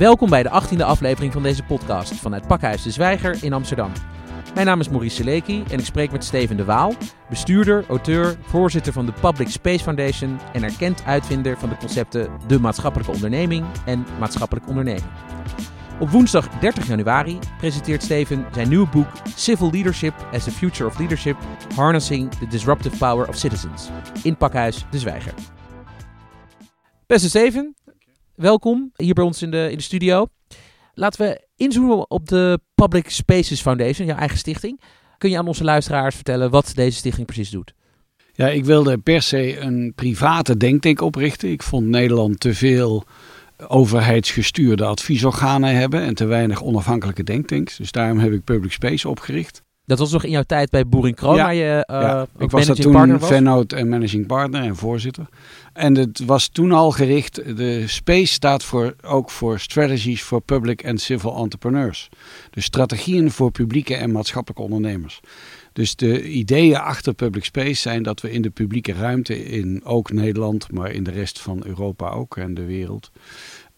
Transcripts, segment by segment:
Welkom bij de 18e aflevering van deze podcast vanuit Pakhuis de Zwijger in Amsterdam. Mijn naam is Maurice Seleki en ik spreek met Steven de Waal, bestuurder, auteur, voorzitter van de Public Space Foundation en erkend uitvinder van de concepten de maatschappelijke onderneming en maatschappelijk ondernemen. Op woensdag 30 januari presenteert Steven zijn nieuwe boek Civil Leadership as the Future of Leadership: Harnessing the Disruptive Power of Citizens in Pakhuis de Zwijger. Beste Steven, welkom hier bij ons in de, in de studio. Laten we inzoomen op de Public Spaces Foundation, jouw eigen stichting. Kun je aan onze luisteraars vertellen wat deze stichting precies doet? Ja, ik wilde per se een private denktank oprichten. Ik vond Nederland te veel overheidsgestuurde adviesorganen hebben en te weinig onafhankelijke denktanks. Dus daarom heb ik Public Space opgericht. Dat was nog in jouw tijd bij Boering Kroon, Ja, waar je uh, ja, ook ik was daar toen vennoot en managing partner en voorzitter. En het was toen al gericht, de SPACE staat voor, ook voor Strategies for Public and Civil Entrepreneurs. Dus strategieën voor publieke en maatschappelijke ondernemers. Dus de ideeën achter Public Space zijn dat we in de publieke ruimte in ook Nederland, maar in de rest van Europa ook en de wereld,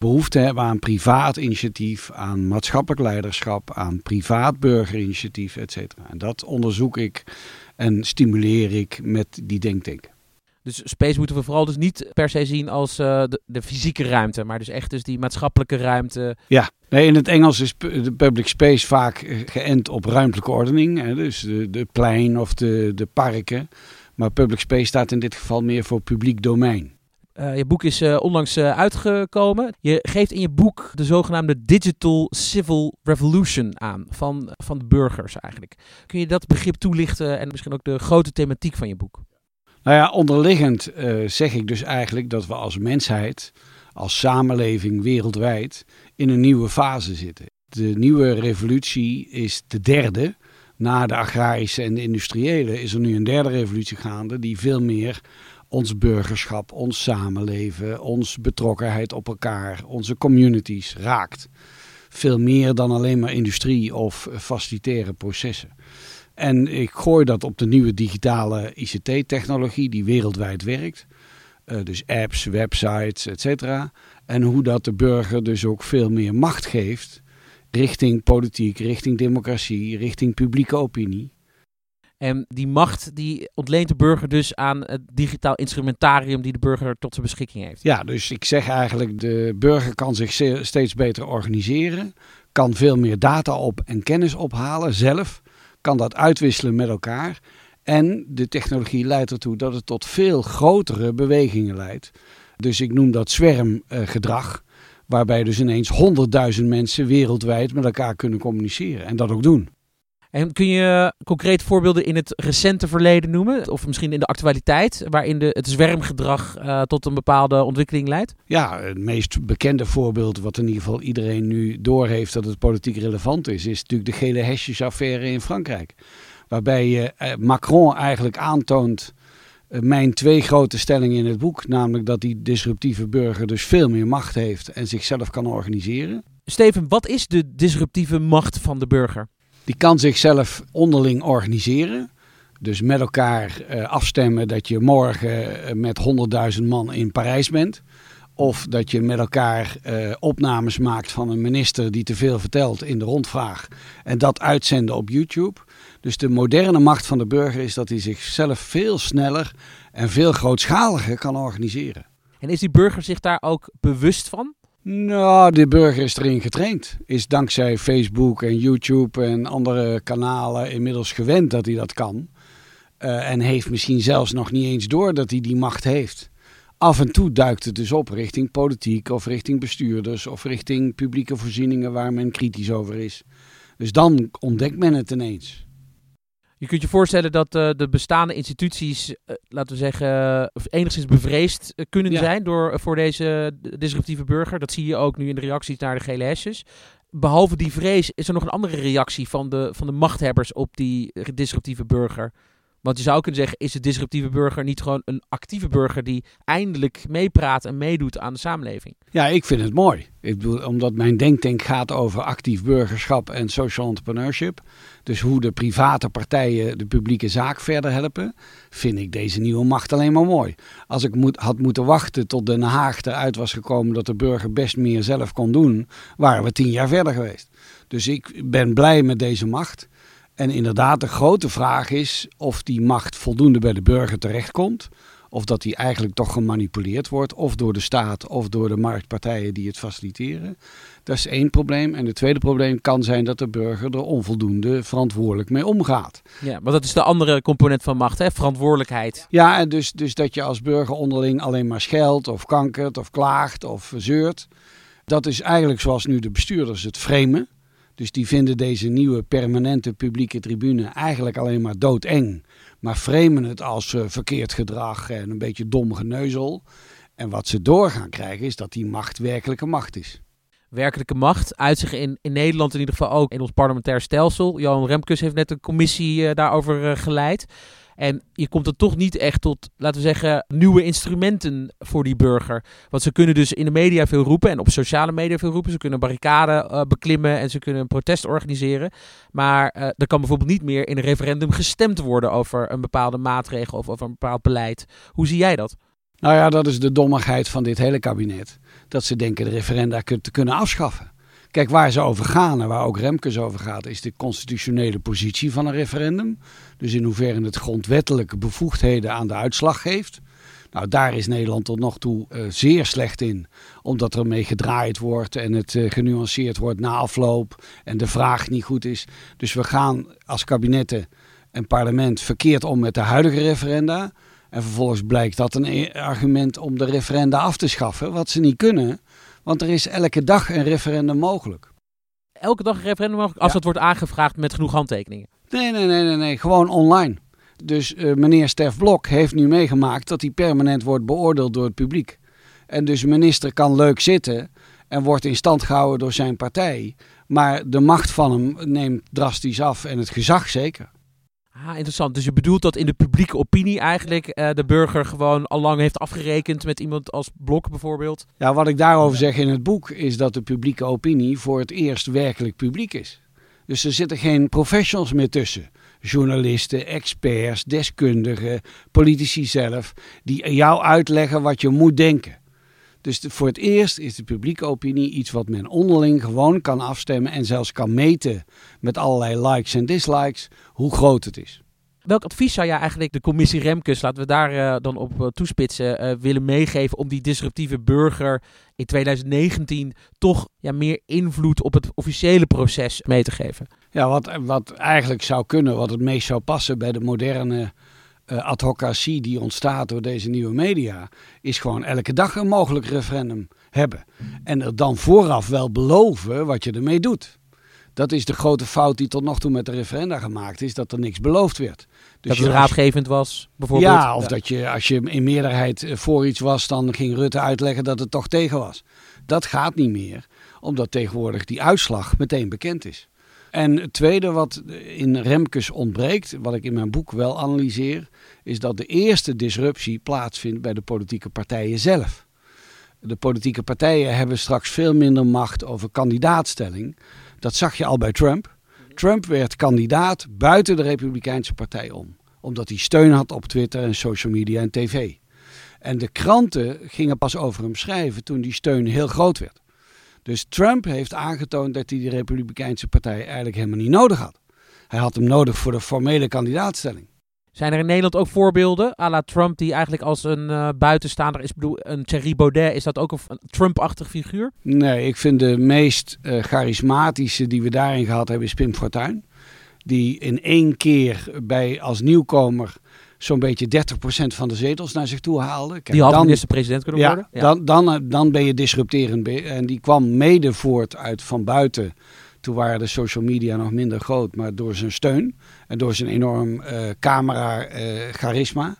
behoefte hebben aan privaat initiatief, aan maatschappelijk leiderschap, aan privaat burgerinitiatief, et cetera. En dat onderzoek ik en stimuleer ik met die denktank. Dus space moeten we vooral dus niet per se zien als eh, de, de fysieke ruimte, maar dus echt dus die maatschappelijke ruimte. Ja, nee, in het Engels is de public space vaak eh, geënt op ruimtelijke ordening. Hè, dus de, de plein of de, de parken. Maar public space staat in dit geval meer voor publiek domein. Eh, je boek is eh, onlangs eh, uitgekomen. Je geeft in je boek de zogenaamde Digital Civil Revolution aan van, van de burgers eigenlijk. Kun je dat begrip toelichten en misschien ook de grote thematiek van je boek? Nou ja, onderliggend zeg ik dus eigenlijk dat we als mensheid, als samenleving wereldwijd, in een nieuwe fase zitten. De nieuwe revolutie is de derde. Na de agrarische en de industriële is er nu een derde revolutie gaande die veel meer ons burgerschap, ons samenleven, onze betrokkenheid op elkaar, onze communities raakt. Veel meer dan alleen maar industrie of facilitaire processen. En ik gooi dat op de nieuwe digitale ICT-technologie die wereldwijd werkt. Eh, dus apps, websites, et cetera. En hoe dat de burger dus ook veel meer macht geeft richting politiek, richting democratie, richting publieke opinie. En die macht die ontleent de burger dus aan het digitaal instrumentarium die de burger tot zijn beschikking heeft. Ja, dus ik zeg eigenlijk, de burger kan zich steeds beter organiseren, kan veel meer data op en kennis ophalen zelf, kan dat uitwisselen met elkaar. En de technologie leidt ertoe dat het tot veel grotere bewegingen leidt. Dus ik noem dat zwermgedrag, waarbij dus ineens honderdduizend mensen wereldwijd met elkaar kunnen communiceren en dat ook doen. En kun je concreet voorbeelden in het recente verleden noemen? Of misschien in de actualiteit, waarin de, het zwermgedrag eh, tot een bepaalde ontwikkeling leidt? Ja, het meest bekende voorbeeld, wat in ieder geval iedereen nu doorheeft dat het politiek relevant is, is natuurlijk de gele hesjesaffaire in Frankrijk. Waarbij je eh, Macron eigenlijk aantoont mijn twee grote stellingen in het boek. Namelijk dat die disruptieve burger dus veel meer macht heeft en zichzelf kan organiseren. Steven, wat is de disruptieve macht van de burger? Die kan zichzelf onderling organiseren. Dus met elkaar eh, afstemmen dat je morgen eh, met 100.000 man in Parijs bent. Of dat je met elkaar eh, opnames maakt van een minister die te veel vertelt in de rondvraag. En dat uitzenden op YouTube. Dus de moderne macht van de burger is dat hij zichzelf veel sneller en veel grootschaliger kan organiseren. En is die burger zich daar ook bewust van? Nou, de burger is erin getraind. Is dankzij Facebook en YouTube en andere kanalen inmiddels gewend dat hij dat kan. Eh, en heeft misschien zelfs nog niet eens door dat hij die macht heeft. Af en toe duikt het dus op richting politiek of richting bestuurders of richting publieke voorzieningen waar men kritisch over is. Dus dan ontdekt men het ineens. Je kunt je voorstellen dat eh, de bestaande instituties, eh, laten we zeggen, eh, enigszins bevreesd kunnen Ja. zijn door, voor deze disruptieve burger. Dat zie je ook nu in de reacties naar de gele hesjes. Behalve die vrees is er nog een andere reactie van de, van de machthebbers op die disruptieve burger. Want je zou kunnen zeggen, is de disruptieve burger niet gewoon een actieve burger die eindelijk meepraat en meedoet aan de samenleving? Ja, ik vind het mooi. Ik bedoel, omdat mijn denktank gaat over actief burgerschap en social entrepreneurship. Dus hoe de private partijen de publieke zaak verder helpen, vind ik deze nieuwe macht alleen maar mooi. Als ik moet, had moeten wachten tot Den Haag eruit was gekomen dat de burger best meer zelf kon doen, waren we tien jaar verder geweest. Dus ik ben blij met deze macht. En inderdaad, de grote vraag is of die macht voldoende bij de burger terechtkomt. Of dat die eigenlijk toch gemanipuleerd wordt, of door de staat of door de marktpartijen die het faciliteren. Dat is één probleem. En het tweede probleem kan zijn dat de burger er onvoldoende verantwoordelijk mee omgaat. Ja, maar dat is de andere component van macht, hè? verantwoordelijkheid. Ja, en dus, dus dat je als burger onderling alleen maar scheldt of kankert of klaagt of zeurt. Dat is eigenlijk zoals nu de bestuurders het framen. Dus die vinden deze nieuwe permanente publieke tribune eigenlijk alleen maar doodeng. Maar framen het als uh, verkeerd gedrag en een beetje dom geneuzel. En wat ze door gaan krijgen is dat die macht werkelijke macht is. Werkelijke macht uit zich in, in Nederland in ieder geval ook in ons parlementair stelsel. Johan Remkes heeft net een commissie uh, daarover uh, geleid. En je komt er toch niet echt tot, laten we zeggen, nieuwe instrumenten voor die burger. Want ze kunnen dus in de media veel roepen en op sociale media veel roepen. Ze kunnen barricaden uh, beklimmen en ze kunnen een protest organiseren. Maar uh, er kan bijvoorbeeld niet meer in een referendum gestemd worden over een bepaalde maatregel of over een bepaald beleid. Hoe zie jij dat? Nou ja, dat is de dommigheid van dit hele kabinet. Dat ze denken de referenda te kunnen afschaffen. Kijk, waar ze over gaan en waar ook Remkes over gaat, is de constitutionele positie van een referendum. Dus in hoeverre het grondwettelijke bevoegdheden aan de uitslag geeft. Nou, daar is Nederland tot nog toe uh, zeer slecht in. Omdat er mee gedraaid wordt en het uh, genuanceerd wordt na afloop en de vraag niet goed is. Dus we gaan als kabinetten en parlement verkeerd om met de huidige referenda. En vervolgens blijkt dat een argument om de referenda af te schaffen, wat ze niet kunnen. Want er is elke dag een referendum mogelijk. Elke dag een referendum mogelijk als ja. het wordt aangevraagd met genoeg handtekeningen? Nee, nee, nee, nee, nee. gewoon online. Dus uh, meneer Stef Blok heeft nu meegemaakt dat hij permanent wordt beoordeeld door het publiek. En dus minister kan leuk zitten en wordt in stand gehouden door zijn partij. Maar de macht van hem neemt drastisch af en het gezag zeker. Ah, interessant. Dus je bedoelt dat in de publieke opinie eigenlijk uh, de burger gewoon al lang heeft afgerekend met iemand als Blok bijvoorbeeld? Ja, wat ik daarover zeg in het boek is dat de publieke opinie voor het eerst werkelijk publiek is. Dus er zitten geen professionals meer tussen. Journalisten, experts, deskundigen, politici zelf, die jou uitleggen wat je moet denken. Dus de, voor het eerst is de publieke opinie iets wat men onderling gewoon kan afstemmen en zelfs kan meten met allerlei likes en dislikes hoe groot het is. Welk advies zou jij eigenlijk de commissie Remkes, laten we daar uh, dan op uh, toespitsen, uh, willen meegeven om die disruptieve burger in 2019 toch ja, meer invloed op het officiële proces mee te geven? Ja, wat, wat eigenlijk zou kunnen, wat het meest zou passen bij de moderne advocatie die ontstaat door deze nieuwe media, is gewoon elke dag een mogelijk referendum hebben. En er dan vooraf wel beloven wat je ermee doet. Dat is de grote fout die tot nog toe met de referenda gemaakt is, dat er niks beloofd werd. Dus dat het raadgevend was, bijvoorbeeld? Ja, of ja. dat je als je in meerderheid voor iets was, dan ging Rutte uitleggen dat het toch tegen was. Dat gaat niet meer, omdat tegenwoordig die uitslag meteen bekend is. En het tweede wat in Remkes ontbreekt, wat ik in mijn boek wel analyseer, is dat de eerste disruptie plaatsvindt bij de politieke partijen zelf. De politieke partijen hebben straks veel minder macht over kandidaatstelling. Dat zag je al bij Trump. Trump werd kandidaat buiten de Republikeinse Partij om. Omdat hij steun had op Twitter en social media en tv. En de kranten gingen pas over hem schrijven toen die steun heel groot werd. Dus Trump heeft aangetoond dat hij de Republikeinse Partij eigenlijk helemaal niet nodig had. Hij had hem nodig voor de formele kandidaatstelling. Zijn er in Nederland ook voorbeelden, à la Trump, die eigenlijk als een uh, buitenstaander is? Bedoel, een Thierry Baudet, is dat ook een Trump-achtig figuur? Nee, ik vind de meest uh, charismatische die we daarin gehad hebben is Pim Fortuyn. Die in één keer bij, als nieuwkomer zo'n beetje 30% van de zetels naar zich toe haalde. Kijk, die had minister-president kunnen ja, worden? Ja, dan, dan, dan ben je disrupterend. En die kwam mede voort uit van buiten toen waren de social media nog minder groot, maar door zijn steun en door zijn enorm uh, camera-charisma.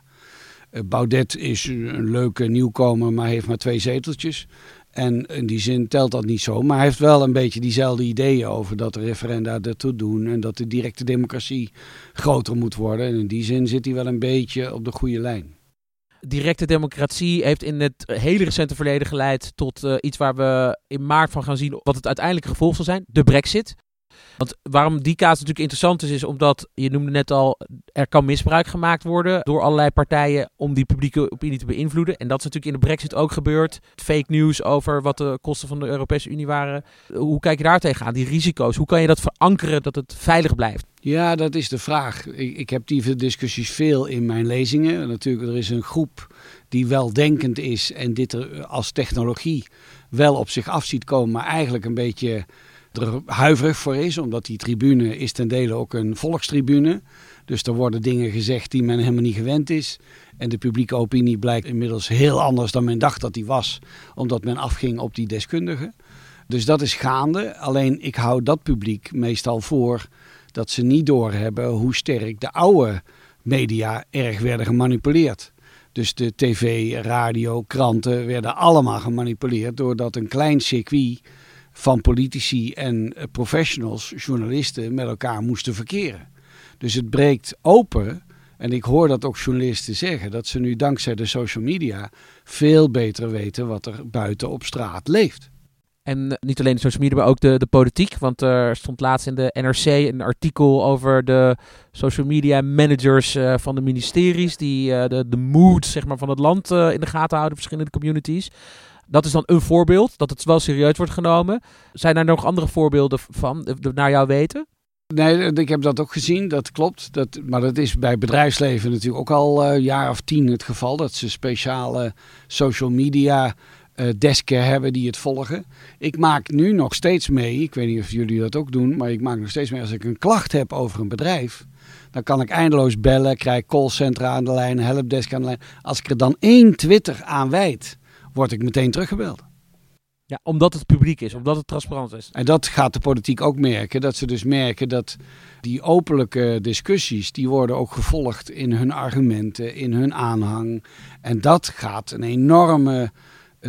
Uh, Baudet is een leuke nieuwkomer, maar heeft maar twee zeteltjes. En in die zin telt dat niet zo. Maar hij heeft wel een beetje diezelfde ideeën over dat de referenda ertoe doen. En dat de directe democratie groter moet worden. En in die zin zit hij wel een beetje op de goede lijn. Directe democratie heeft in het hele recente verleden geleid tot uh, iets waar we in maart van gaan zien wat het uiteindelijke gevolg zal zijn: de Brexit. Want waarom die kaas natuurlijk interessant is, is omdat, je noemde net al, er kan misbruik gemaakt worden door allerlei partijen om die publieke opinie te beïnvloeden. En dat is natuurlijk in de brexit ook gebeurd. Fake news over wat de kosten van de Europese Unie waren. Hoe kijk je daar tegenaan, die risico's? Hoe kan je dat verankeren dat het veilig blijft? Ja, dat is de vraag. Ik, ik heb die discussies veel in mijn lezingen. Natuurlijk, er is een groep die weldenkend is en dit er als technologie wel op zich af ziet komen, maar eigenlijk een beetje er huiverig voor is, omdat die tribune is ten dele ook een volkstribune. Dus er worden dingen gezegd die men helemaal niet gewend is. En de publieke opinie blijkt inmiddels heel anders dan men dacht dat die was, omdat men afging op die deskundigen. Dus dat is gaande. Alleen ik hou dat publiek meestal voor dat ze niet doorhebben hoe sterk de oude media erg werden gemanipuleerd. Dus de tv, radio, kranten werden allemaal gemanipuleerd doordat een klein circuit van politici en eh, professionals, journalisten, met elkaar moesten verkeren. Dus het breekt open. En ik hoor dat ook journalisten zeggen, dat ze nu dankzij de social media veel beter weten wat er buiten op straat leeft. En eh, niet alleen de social media, maar ook de, de politiek. Want er stond laatst in de NRC een artikel over de social media managers uh, van de ministeries. Die de, de mood zeg maar, van het land in de gaten houden, verschillende communities. Dat is dan een voorbeeld, dat het wel serieus wordt genomen. Zijn er nog andere voorbeelden van, naar jou weten? Nee, ik heb dat ook gezien, dat klopt. Dat, maar dat is bij bedrijfsleven natuurlijk ook al een uh, jaar of tien het geval. Dat ze speciale social media uh, desken hebben die het volgen. Ik maak nu nog steeds mee, ik weet niet of jullie dat ook doen, maar ik maak nog steeds mee als ik een klacht heb over een bedrijf. Dan kan ik eindeloos bellen, krijg callcentra aan de lijn, helpdesk aan de lijn. Als ik er dan één Twitter aan wijd, word ik meteen teruggebeld. Ja, omdat het publiek is, omdat het transparant is. En dat gaat de politiek ook merken. Dat ze dus merken dat die openlijke discussies, die worden ook gevolgd in hun argumenten, in hun aanhang. En dat gaat een enorme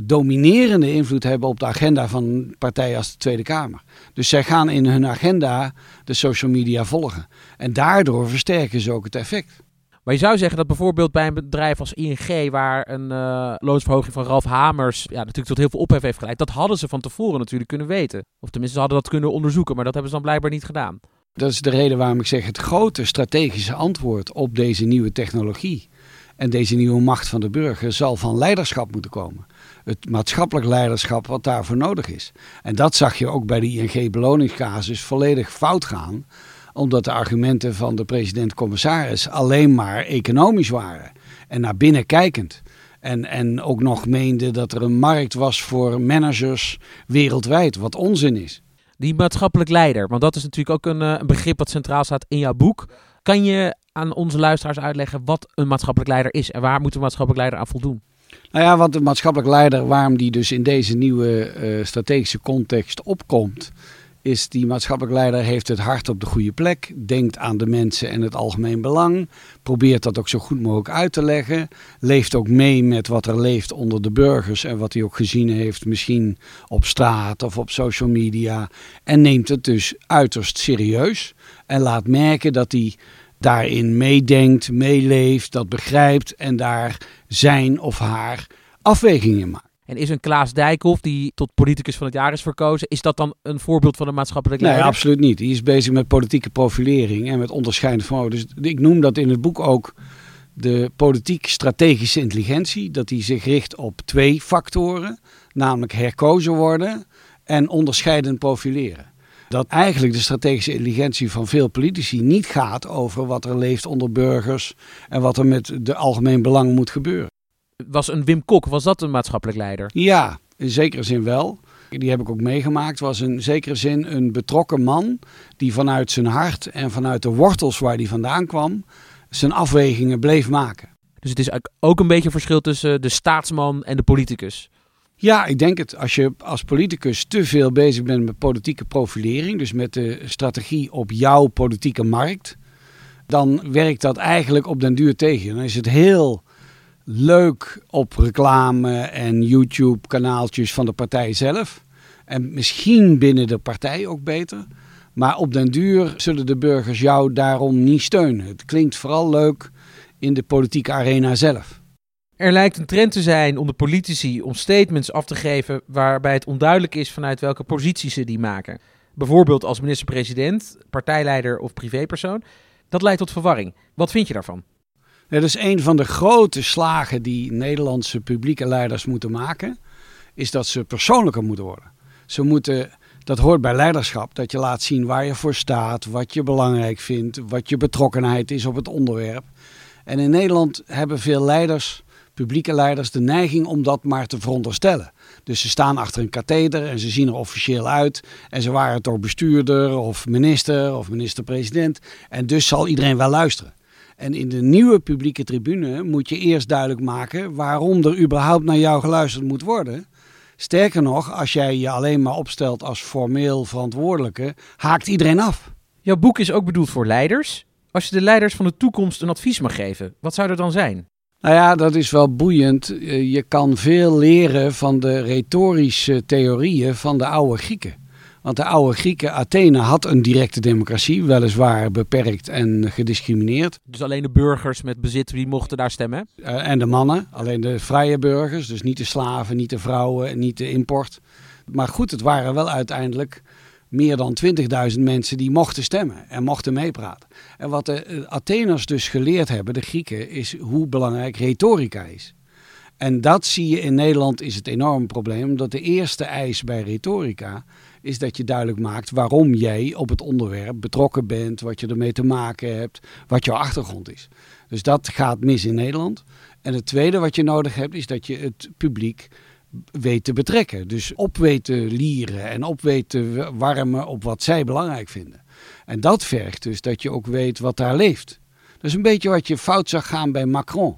dominerende invloed hebben op de agenda van partijen als de Tweede Kamer. Dus zij gaan in hun agenda de social media volgen. En daardoor versterken ze ook het effect. Maar je zou zeggen dat bijvoorbeeld bij een bedrijf als ING, waar een uh, loonsverhoging van Ralf Hamers ja, natuurlijk tot heel veel ophef heeft geleid, dat hadden ze van tevoren natuurlijk kunnen weten. Of tenminste, hadden dat kunnen onderzoeken, maar dat hebben ze dan blijkbaar niet gedaan. Dat is de reden waarom ik zeg het grote strategische antwoord op deze nieuwe technologie en deze nieuwe macht van de burger zal van leiderschap moeten komen. Het maatschappelijk leiderschap wat daarvoor nodig is. En dat zag je ook bij de ING-beloningscasus volledig fout gaan omdat de argumenten van de president-commissaris alleen maar economisch waren en naar binnen kijkend. En, en ook nog meende dat er een markt was voor managers wereldwijd, wat onzin is. Die maatschappelijk leider, want dat is natuurlijk ook een, eh, een begrip wat centraal staat in jouw boek. Kan je aan onze luisteraars uitleggen wat een maatschappelijk leider is en waar moet een maatschappelijk leider aan voldoen? Nou ja, wat de maatschappelijk leider, waarom die dus in deze nieuwe uh, strategische context opkomt, is die maatschappelijk leider heeft het hart op de goede plek, denkt aan de mensen en het algemeen belang, probeert dat ook zo goed mogelijk uit te leggen, leeft ook mee met wat er leeft onder de burgers en wat hij ook gezien heeft, misschien op straat of op social media, en neemt het dus uiterst serieus en laat merken dat hij daarin meedenkt, meeleeft, dat begrijpt en daar zijn of haar afwegingen maakt. En is een Klaas Dijkhoff, die tot politicus van het jaar is verkozen, is dat dan een voorbeeld van een maatschappelijk leider? Nee, absoluut niet. Hij is bezig met politieke profilering en met onderscheiden van. Dus ik noem dat in het boek ook de politiek-strategische intelligentie. Dat hij zich richt op twee factoren, namelijk herkozen worden en onderscheidend profileren. Dat eigenlijk de strategische intelligentie van veel politici niet gaat over wat er leeft onder burgers en wat er met de algemeen belang moet gebeuren was een Wim Kok, was dat een maatschappelijk leider? Ja, in zekere zin wel. Die heb ik ook meegemaakt. Was in zekere zin een betrokken man die vanuit zijn hart en vanuit de wortels waar hij vandaan kwam, zijn afwegingen bleef maken. Dus het is ook een beetje een verschil tussen de staatsman en de politicus. Ja, ik denk het. Als je als politicus te veel bezig bent met politieke profilering, dus met de strategie op jouw politieke markt, dan werkt dat eigenlijk op den duur tegen. Dan is het heel leuk op reclame en YouTube-kanaaltjes van de partij zelf. En misschien binnen de partij ook beter. Maar op den duur zullen de burgers jou daarom niet steunen. Het klinkt vooral leuk in de politieke arena zelf. Er lijkt een trend te zijn onder politici om statements af te geven waarbij het onduidelijk is vanuit welke positie ze die maken. Bijvoorbeeld als minister-president, partijleider of privépersoon. Dat leidt tot verwarring. Wat vind je daarvan? Dat is een van de grote slagen die Nederlandse publieke leiders moeten maken, is dat ze persoonlijker moeten worden. Ze moeten, dat hoort bij leiderschap, dat je laat zien waar je voor staat, wat je belangrijk vindt, wat je betrokkenheid is op het onderwerp. En in Nederland hebben veel leiders, publieke leiders, de neiging om dat maar te veronderstellen. Dus ze staan achter een katheder en ze zien er officieel uit. En ze waren toch bestuurder of minister of minister-president. En dus zal iedereen wel luisteren. En in de nieuwe publieke tribune moet je eerst duidelijk maken waarom er überhaupt naar jou geluisterd moet worden. Sterker nog, als jij je alleen maar opstelt als formeel verantwoordelijke, haakt iedereen af. Jouw boek is ook bedoeld voor leiders. Als je de leiders van de toekomst een advies mag geven, wat zou er dan zijn? Nou ja, dat is wel boeiend. Eh, je kan veel leren van de retorische theorieën van de oude Grieken. Want de oude Grieken, Athene had een directe democratie, weliswaar beperkt en gediscrimineerd. Dus alleen de burgers met bezit, die mochten daar stemmen? Uh, en de mannen, alleen de vrije burgers, dus niet de slaven, niet de vrouwen, niet de import. Maar goed, het waren wel uiteindelijk meer dan 20.000 mensen die mochten stemmen en mochten meepraten. En wat de Atheners dus geleerd hebben, de Grieken, is hoe belangrijk retorica is. En dat zie je in Nederland is het enorm probleem, omdat de eerste eis bij retorica is dat je duidelijk maakt waarom jij op het onderwerp betrokken bent, wat je ermee te maken hebt, wat jouw achtergrond is. Dus dat gaat mis in Nederland. En het tweede wat je nodig hebt, is dat je het publiek weet te betrekken. Dus op weet te lieren en op weet te warmen op wat zij belangrijk vinden. En dat vergt dus dat je ook weet wat daar leeft. Dat is een beetje wat je fout zag gaan bij Macron.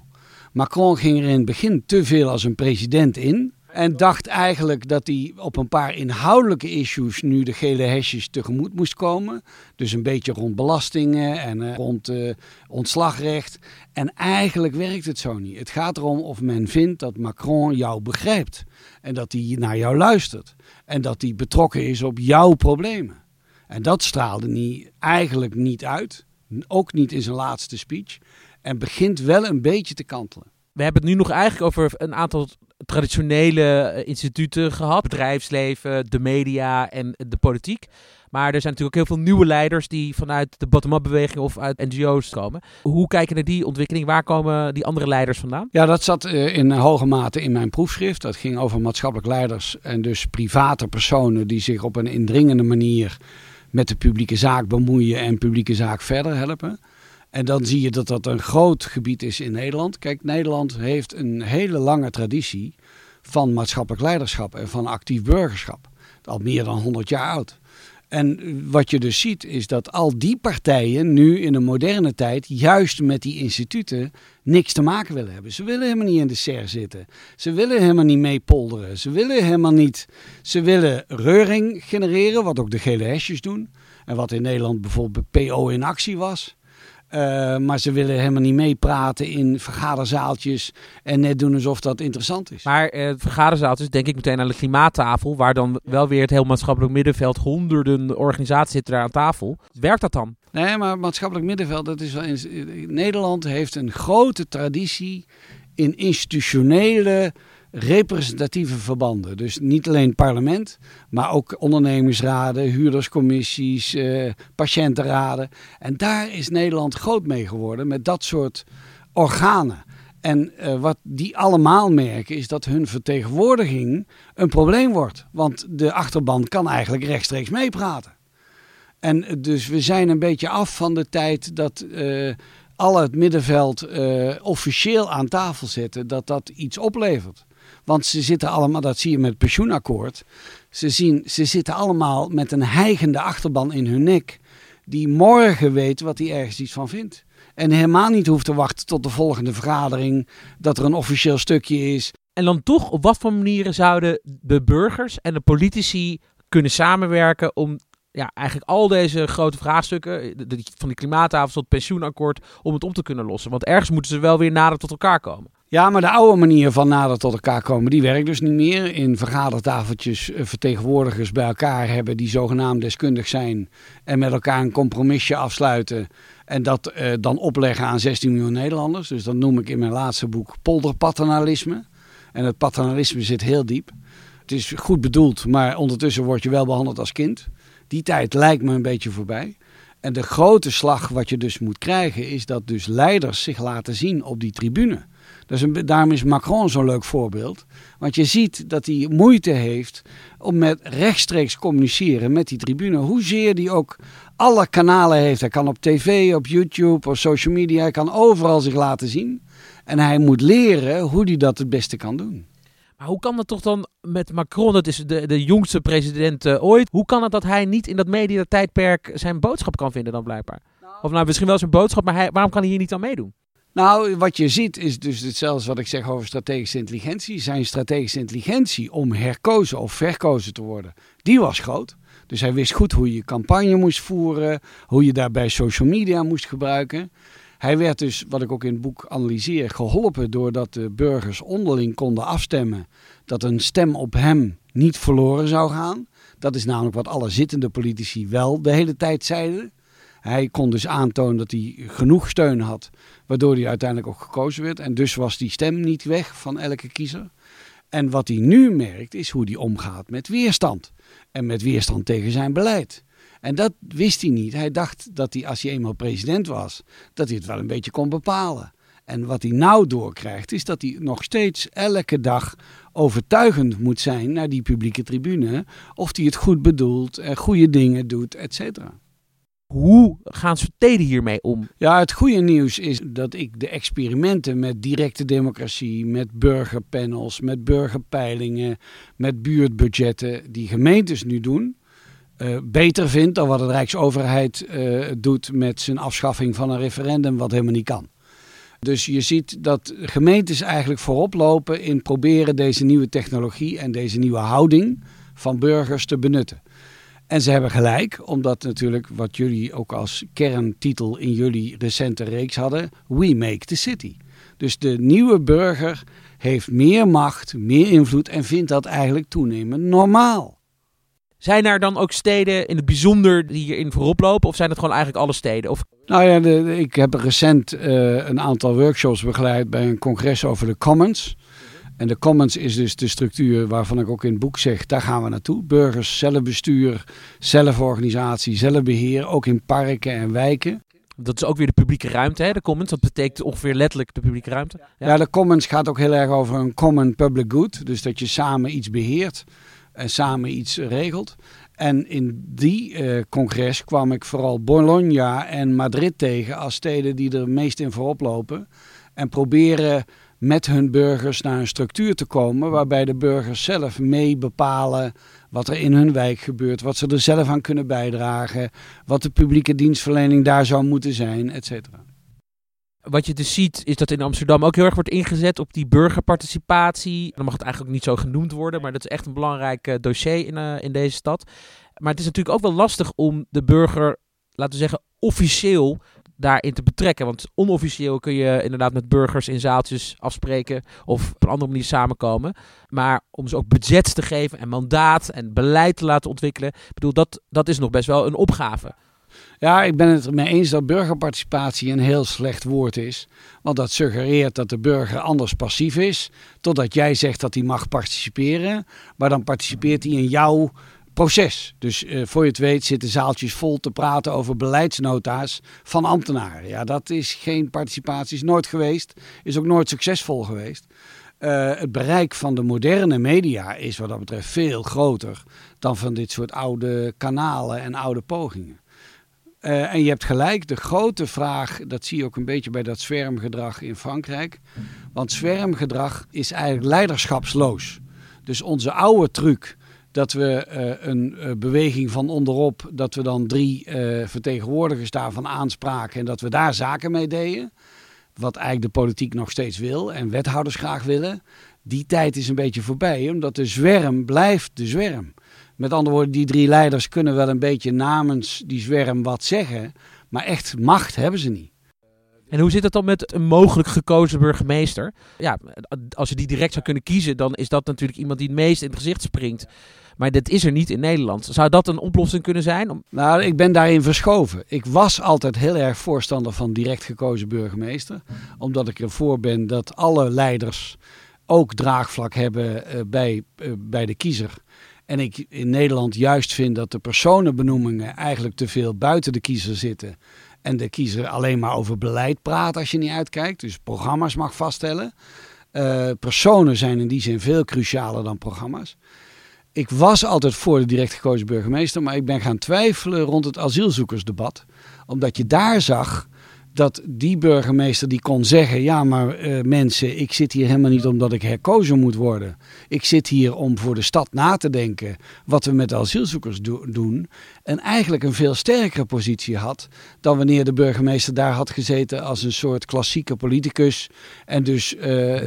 Macron ging er in het begin te veel als een president in. En dacht eigenlijk dat hij op een paar inhoudelijke issues nu de gele hesjes tegemoet moest komen. Dus een beetje rond belastingen en uh, rond uh, ontslagrecht. En eigenlijk werkt het zo niet. Het gaat erom of men vindt dat Macron jou begrijpt. En dat hij naar jou luistert. En dat hij betrokken is op jouw problemen. En dat straalde niet, eigenlijk niet uit. Ook niet in zijn laatste speech. En begint wel een beetje te kantelen. We hebben het nu nog eigenlijk over een aantal traditionele eh, instituten gehad. Bedrijfsleven, de media en de politiek. Maar er zijn natuurlijk ook heel veel nieuwe leiders die vanuit de bottom-up beweging of uit NGO's komen. Hoe kijken naar die ontwikkeling? Waar komen die andere leiders vandaan? Ja, dat zat eh, in hoge mate in mijn proefschrift. Dat ging over maatschappelijk leiders en dus private personen die zich op een indringende manier met de publieke zaak bemoeien en publieke zaak verder helpen. En dan zie je dat dat een groot gebied is in Nederland. Kijk, Nederland heeft een hele lange traditie van maatschappelijk leiderschap en van actief burgerschap. Al meer dan 100 jaar oud. En wat je dus ziet is dat al die partijen nu in de moderne tijd juist met die instituten niks te maken willen hebben. Ze willen helemaal niet in de SER zitten. Ze willen helemaal niet meepolderen. Ze willen helemaal niet. Ze willen reuring genereren, wat ook de gele hesjes doen. En wat in Nederland bijvoorbeeld PO in actie was. Uh, maar ze willen helemaal niet meepraten in vergaderzaaltjes en net doen alsof dat interessant is. Maar uh, vergaderzaaltjes, denk ik meteen aan de klimaattafel, waar dan wel weer het heel maatschappelijk middenveld, honderden organisaties zitten daar aan tafel. Werkt dat dan? Nee, maar maatschappelijk middenveld, dat is wel in, Nederland heeft een grote traditie in institutionele representatieve verbanden. Dus niet alleen parlement, maar ook ondernemingsraden, huurderscommissies, eh, patiëntenraden. En daar is Nederland groot mee geworden met dat soort organen. En uh, wat die allemaal merken is dat hun vertegenwoordiging een probleem wordt. Want de achterban kan eigenlijk rechtstreeks meepraten. En dus we zijn een beetje af van de tijd dat uh, al het middenveld officieel aan tafel zitten, dat dat iets oplevert. Want ze zitten allemaal, dat zie je met het pensioenakkoord. Ze, zien, ze zitten allemaal met een hijgende achterban in hun nek. Die morgen weet wat hij ergens iets van vindt. En helemaal niet hoeft te wachten tot de volgende vergadering. Dat er een officieel stukje is. En dan toch, op wat voor manieren zouden de burgers en de politici kunnen samenwerken om ja, eigenlijk al deze grote vraagstukken, van die klimaattafel tot pensioenakkoord, om het op te kunnen lossen. Want ergens moeten ze wel weer nader tot elkaar komen. Ja, maar de oude manier van nader tot elkaar komen, die werkt dus niet meer. In vergadertafeltjes eh, vertegenwoordigers bij elkaar hebben die zogenaamd deskundig zijn. En met elkaar een compromisje afsluiten. En dat uh, dan opleggen aan 16 miljoen Nederlanders. Dus dat noem ik in mijn laatste boek polderpaternalisme. En het paternalisme zit heel diep. Het is goed bedoeld, maar ondertussen word je wel behandeld als kind. Die tijd lijkt me een beetje voorbij. En de grote slag wat je dus moet krijgen is dat dus leiders zich laten zien op die tribune. Dus een, daarom is Macron zo'n leuk voorbeeld. Want je ziet dat hij moeite heeft om met rechtstreeks communiceren met die tribune. Hoezeer die ook alle kanalen heeft. Hij kan op tv, op YouTube, op social media. Hij kan overal zich laten zien. En hij moet leren hoe hij dat het beste kan doen. Maar hoe kan dat toch dan met Macron, dat is de, de jongste president uh, ooit. Hoe kan het dat hij niet in dat mediatijdperk zijn boodschap kan vinden dan blijkbaar? Of nou misschien wel zijn boodschap, maar hij, waarom kan hij hier niet aan meedoen? Nou, wat je ziet is dus hetzelfde wat ik zeg over strategische intelligentie. Zijn strategische intelligentie om herkozen of verkozen te worden, die was groot. Dus hij wist goed hoe je campagne moest voeren, hoe je daarbij social media moest gebruiken. Hij werd dus, wat ik ook in het boek analyseer, geholpen doordat de burgers onderling konden afstemmen dat een stem op hem niet verloren zou gaan. Dat is namelijk wat alle zittende politici wel de hele tijd zeiden. Hij kon dus aantonen dat hij genoeg steun had, waardoor hij uiteindelijk ook gekozen werd. En dus was die stem niet weg van elke kiezer. En wat hij nu merkt, is hoe hij omgaat met weerstand. En met weerstand tegen zijn beleid. En dat wist hij niet. Hij dacht dat hij, als hij eenmaal president was, dat hij het wel een beetje kon bepalen. En wat hij nou doorkrijgt, is dat hij nog steeds elke dag overtuigend moet zijn naar die publieke tribune. Of hij het goed bedoelt goede dingen doet, et cetera. Hoe gaan steden hiermee om? Ja, het goede nieuws is dat ik de experimenten met directe democratie, met burgerpanels, met burgerpeilingen, met buurtbudgetten, die gemeentes nu doen, uh, beter vind dan wat de Rijksoverheid uh, doet met zijn afschaffing van een referendum, wat helemaal niet kan. Dus je ziet dat gemeentes eigenlijk voorop lopen in proberen deze nieuwe technologie en deze nieuwe houding van burgers te benutten. En ze hebben gelijk, omdat natuurlijk wat jullie ook als kerntitel in jullie recente reeks hadden: We Make the City. Dus de nieuwe burger heeft meer macht, meer invloed en vindt dat eigenlijk toenemend normaal. Zijn er dan ook steden in het bijzonder die hierin voorop lopen? Of zijn het gewoon eigenlijk alle steden? Of... Nou ja, de, ik heb recent uh, een aantal workshops begeleid bij een congres over de Commons. En de Commons is dus de structuur waarvan ik ook in het boek zeg, daar gaan we naartoe. Burgers, zelfbestuur, zelforganisatie, zelfbeheer, ook in parken en wijken. Dat is ook weer de publieke ruimte, hè, de commons. Dat betekent ongeveer letterlijk de publieke ruimte. Ja. ja, de commons gaat ook heel erg over een common public good. Dus dat je samen iets beheert en samen iets regelt. En in die uh, congres kwam ik vooral Bologna en Madrid tegen als steden die er meest in voorop lopen. En proberen met hun burgers naar een structuur te komen waarbij de burgers zelf mee bepalen wat er in hun wijk gebeurt, wat ze er zelf aan kunnen bijdragen, wat de publieke dienstverlening daar zou moeten zijn, et cetera wat je dus ziet is dat in Amsterdam ook heel erg wordt ingezet op die burgerparticipatie. Dan mag het eigenlijk niet zo genoemd worden, maar dat is echt een belangrijk uh, dossier in, uh, in deze stad. Maar het is natuurlijk ook wel lastig om de burger, laten we zeggen, officieel daarin te betrekken. Want onofficieel kun je inderdaad met burgers in zaaltjes afspreken of op een andere manier samenkomen. Maar om ze ook budgets te geven en mandaat en beleid te laten ontwikkelen, ik bedoel, dat, dat is nog best wel een opgave. Ja, ik ben het ermee eens dat burgerparticipatie een heel slecht woord is. Want dat suggereert dat de burger anders passief is. Totdat jij zegt dat hij mag participeren. Maar dan participeert hij in jouw proces. Dus uh, voor je het weet zitten zaaltjes vol te praten over beleidsnota's van ambtenaren. Ja, dat is geen participatie, is nooit geweest. Is ook nooit succesvol geweest. Uh, het bereik van de moderne media is wat dat betreft veel groter dan van dit soort oude kanalen en oude pogingen. Uh, en je hebt gelijk, de grote vraag, dat zie je ook een beetje bij dat zwermgedrag in Frankrijk. Want zwermgedrag is eigenlijk leiderschapsloos. Dus onze oude truc, dat we uh, een uh, beweging van onderop, dat we dan drie vertegenwoordigers daarvan aanspraken en dat we daar zaken mee deden. Wat eigenlijk de politiek nog steeds wil en wethouders graag willen. Die tijd is een beetje voorbij, omdat de zwerm blijft de zwerm. Met andere woorden, die drie leiders kunnen wel een beetje namens die zwerm wat zeggen, maar echt macht hebben ze niet. En hoe zit het dan met een mogelijk gekozen burgemeester? Ja, als je die direct zou kunnen kiezen, dan is dat natuurlijk iemand die het meest in het gezicht springt. Maar dat is er niet in Nederland. Zou dat een oplossing kunnen zijn? Nou, ik ben daarin verschoven. Ik was altijd heel erg voorstander van direct gekozen burgemeester. Omdat ik ervoor ben dat alle leiders ook draagvlak hebben uh, bij, uh, bij de kiezer. En ik in Nederland juist vind dat de personenbenoemingen eigenlijk te veel buiten de kiezer zitten. En de kiezer alleen maar over beleid praat als je niet uitkijkt. Dus programma's mag vaststellen. Uh, personen zijn in die zin veel crucialer dan programma's. Ik was altijd voor de direct gekozen burgemeester, maar ik ben gaan twijfelen rond het asielzoekersdebat. Omdat je daar zag dat die burgemeester die kon zeggen: Ja, maar uh, mensen, ik zit hier helemaal niet omdat ik herkozen moet worden. Ik zit hier om voor de stad na te denken wat we met de asielzoekers do doen. En eigenlijk een veel sterkere positie had dan wanneer de burgemeester daar had gezeten als een soort klassieke politicus en dus uh,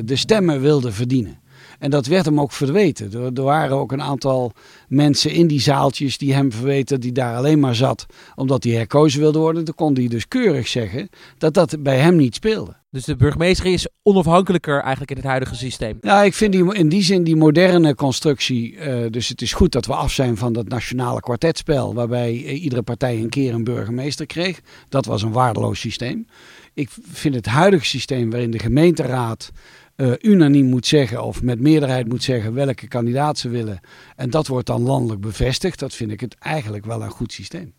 de stemmen wilde verdienen. En dat werd hem ook verweten. Er, er, waren ook een aantal mensen in die zaaltjes die hem verweten die daar alleen maar zat omdat hij herkozen wilde worden. Dan kon hij dus keurig zeggen dat dat bij hem niet speelde. Dus de burgemeester is onafhankelijker eigenlijk in het huidige systeem. Ja, ik vind die, in die zin die moderne constructie. Uh, dus het is goed dat we af zijn van dat nationale kwartetspel. Waarbij uh, iedere partij een keer een burgemeester kreeg. Dat was een waardeloos systeem. Ik vind het huidige systeem waarin de gemeenteraad uh, unaniem moet zeggen of met meerderheid moet zeggen welke kandidaat ze willen. En dat wordt dan landelijk bevestigd. Dat vind ik het eigenlijk wel een goed systeem.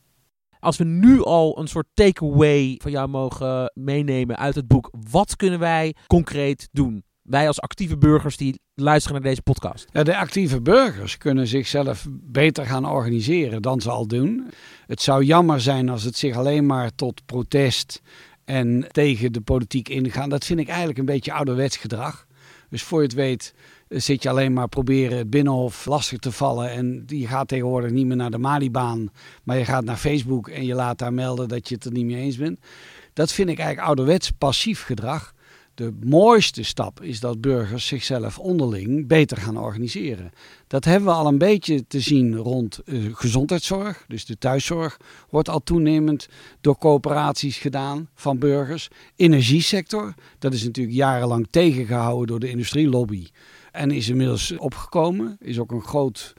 Als we nu al een soort takeaway van jou mogen meenemen uit het boek, wat kunnen wij concreet doen? Wij als actieve burgers die luisteren naar deze podcast. Ja, de actieve burgers kunnen zichzelf beter gaan organiseren dan ze al doen. Het zou jammer zijn als het zich alleen maar tot protest en tegen de politiek ingaan. Dat vind ik eigenlijk een beetje ouderwets gedrag. Dus voor je het weet zit je alleen maar proberen het binnenhof lastig te vallen. En je gaat tegenwoordig niet meer naar de Malibaan, maar je gaat naar Facebook en je laat daar melden dat je het er niet mee eens bent. Dat vind ik eigenlijk ouderwets passief gedrag. De mooiste stap is dat burgers zichzelf onderling beter gaan organiseren. Dat hebben we al een beetje te zien rond uh, gezondheidszorg. Dus de thuiszorg wordt al toenemend door coöperaties gedaan van burgers. Energiesector, dat is natuurlijk jarenlang tegengehouden door de industrielobby. En is inmiddels opgekomen. Is ook een groot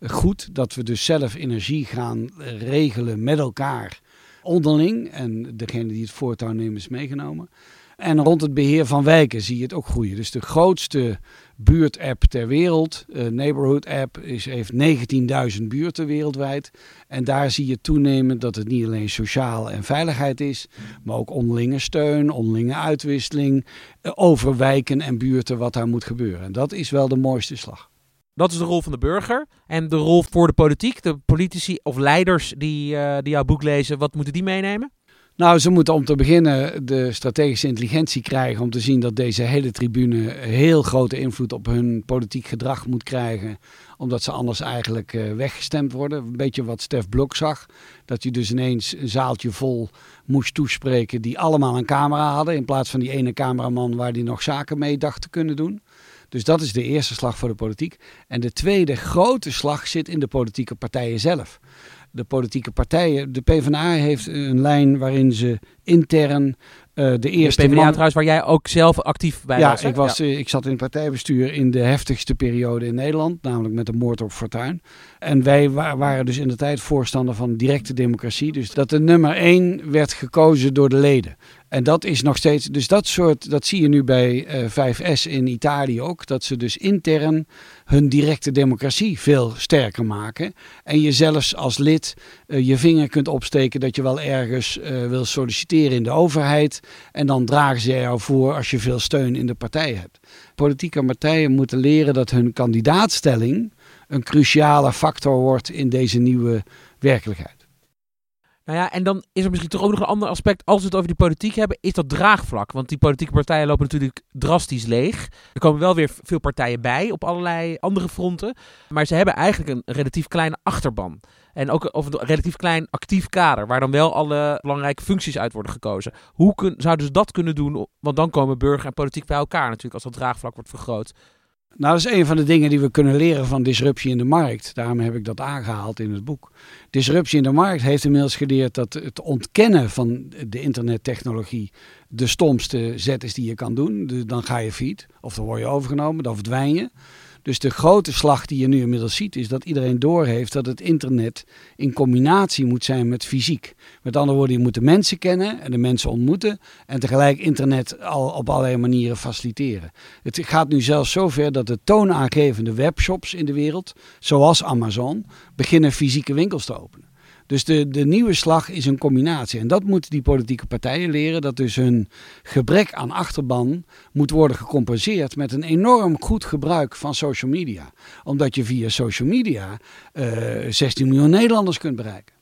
goed dat we dus zelf energie gaan regelen met elkaar onderling. En degene die het voortouw nemen is meegenomen. En rond het beheer van wijken zie je het ook groeien. Dus de grootste buurtapp ter wereld, uh, Neighborhood App, is, heeft 19.000 buurten wereldwijd. En daar zie je toenemend dat het niet alleen sociaal en veiligheid is, maar ook onderlinge steun, onderlinge uitwisseling, uh, over wijken en buurten wat daar moet gebeuren. En dat is wel de mooiste slag. Dat is de rol van de burger. En de rol voor de politiek, de politici of leiders die, uh, die jouw boek lezen, wat moeten die meenemen? Nou, ze moeten om te beginnen de strategische intelligentie krijgen om te zien dat deze hele tribune heel grote invloed op hun politiek gedrag moet krijgen. Omdat ze anders eigenlijk uh, weggestemd worden. Een beetje wat Stef Blok zag. Dat hij dus ineens een zaaltje vol moest toespreken die allemaal een camera hadden. In plaats van die ene cameraman waar hij nog zaken mee dacht te kunnen doen. Dus dat is de eerste slag voor de politiek. En de tweede grote slag zit in de politieke partijen zelf de politieke partijen. De PvdA heeft een lijn waarin ze intern uh, de eerste de PvdA man... trouwens, waar jij ook zelf actief bij ja, was. Ik, was ja. ik zat in het partijbestuur in de heftigste periode in Nederland, namelijk met de moord op Fortuin. En wij wa waren dus in de tijd voorstander van directe democratie. Dus dat de nummer één werd gekozen door de leden. En dat is nog steeds, dus dat soort, dat zie je nu bij uh, 5S in Italië ook, dat ze dus intern hun directe democratie veel sterker maken. En je zelfs als lid uh, je vinger kunt opsteken dat je wel ergens uh, wil solliciteren in de overheid. En dan dragen ze jou voor als je veel steun in de partij hebt. Politieke partijen moeten leren dat hun kandidaatstelling een cruciale factor wordt in deze nieuwe werkelijkheid. Nou ja, en dan is er misschien toch ook nog een ander aspect. Als we het over die politiek hebben, is dat draagvlak. Want die politieke partijen lopen natuurlijk drastisch leeg. Er komen wel weer veel partijen bij op allerlei andere fronten. Maar ze hebben eigenlijk een relatief kleine achterban. En ook of een relatief klein actief kader, waar dan wel alle belangrijke functies uit worden gekozen. Hoe kun, zouden ze dat kunnen doen? Want dan komen burger en politiek bij elkaar natuurlijk, als dat draagvlak wordt vergroot. Nou, dat is een van de dingen die we kunnen leren van disruptie in de markt. Daarom heb ik dat aangehaald in het boek. Disruptie in de markt heeft inmiddels geleerd dat het ontkennen van de internettechnologie de stomste zet is die je kan doen. Dan ga je fiet, of dan word je overgenomen, dan verdwijn je. Dus de grote slag die je nu inmiddels ziet, is dat iedereen doorheeft dat het internet in combinatie moet zijn met fysiek. Met andere woorden, je moet de mensen kennen en de mensen ontmoeten en tegelijk internet al op allerlei manieren faciliteren. Het gaat nu zelfs zover dat de toonaangevende webshops in de wereld, zoals Amazon, beginnen fysieke winkels te openen. Dus de, de nieuwe slag is een combinatie. En dat moeten die politieke partijen leren. Dat dus hun gebrek aan achterban moet worden gecompenseerd met een enorm goed gebruik van social media. Omdat je via social media uh, eh, 16 miljoen Nederlanders kunt bereiken.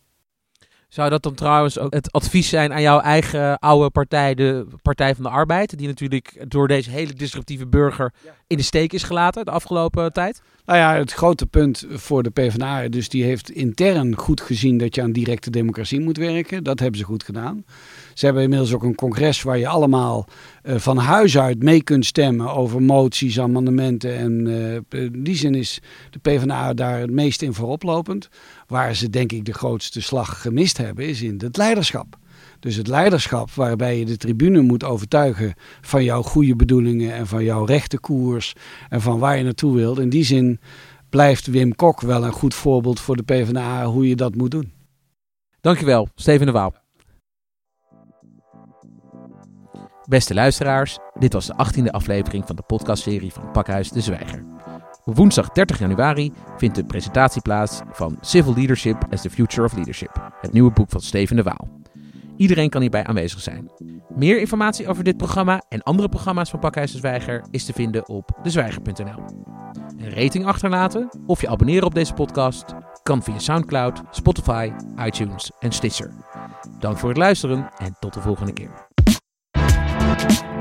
Zou dat dan trouwens ook het advies zijn aan jouw eigen oude partij, de Partij van de Arbeid, die natuurlijk door deze hele disruptieve burger in de steek is gelaten de afgelopen tijd? Nou ja, het grote punt voor de PvdA, dus die heeft intern goed gezien dat je aan directe democratie moet werken. Dat hebben ze goed gedaan. Ze hebben inmiddels ook een congres waar je allemaal uh, van huis uit mee kunt stemmen over moties, amendementen. En uh, in die zin is de PvdA daar het meest in vooroplopend. Waar ze denk ik de grootste slag gemist hebben, is in het leiderschap. Dus het leiderschap waarbij je de tribune moet overtuigen van jouw goede bedoelingen en van jouw rechte koers en van waar je naartoe wilt. In die zin blijft Wim Kok wel een goed voorbeeld voor de PvdA hoe je dat moet doen. Dankjewel, Steven de Waal. Beste luisteraars, dit was de 18e aflevering van de podcastserie van Pakhuis de Zwijger. Woensdag 30 januari vindt de presentatie plaats van Civil Leadership as the Future of Leadership, het nieuwe boek van Steven de Waal. Iedereen kan hierbij aanwezig zijn. Meer informatie over dit programma en andere programma's van Pakhuis de Zwijger is te vinden op dezwijger.nl. Een rating achterlaten of je abonneren op deze podcast kan via SoundCloud, Spotify, iTunes en Stitcher. Dank voor het luisteren en tot de volgende keer. Thank you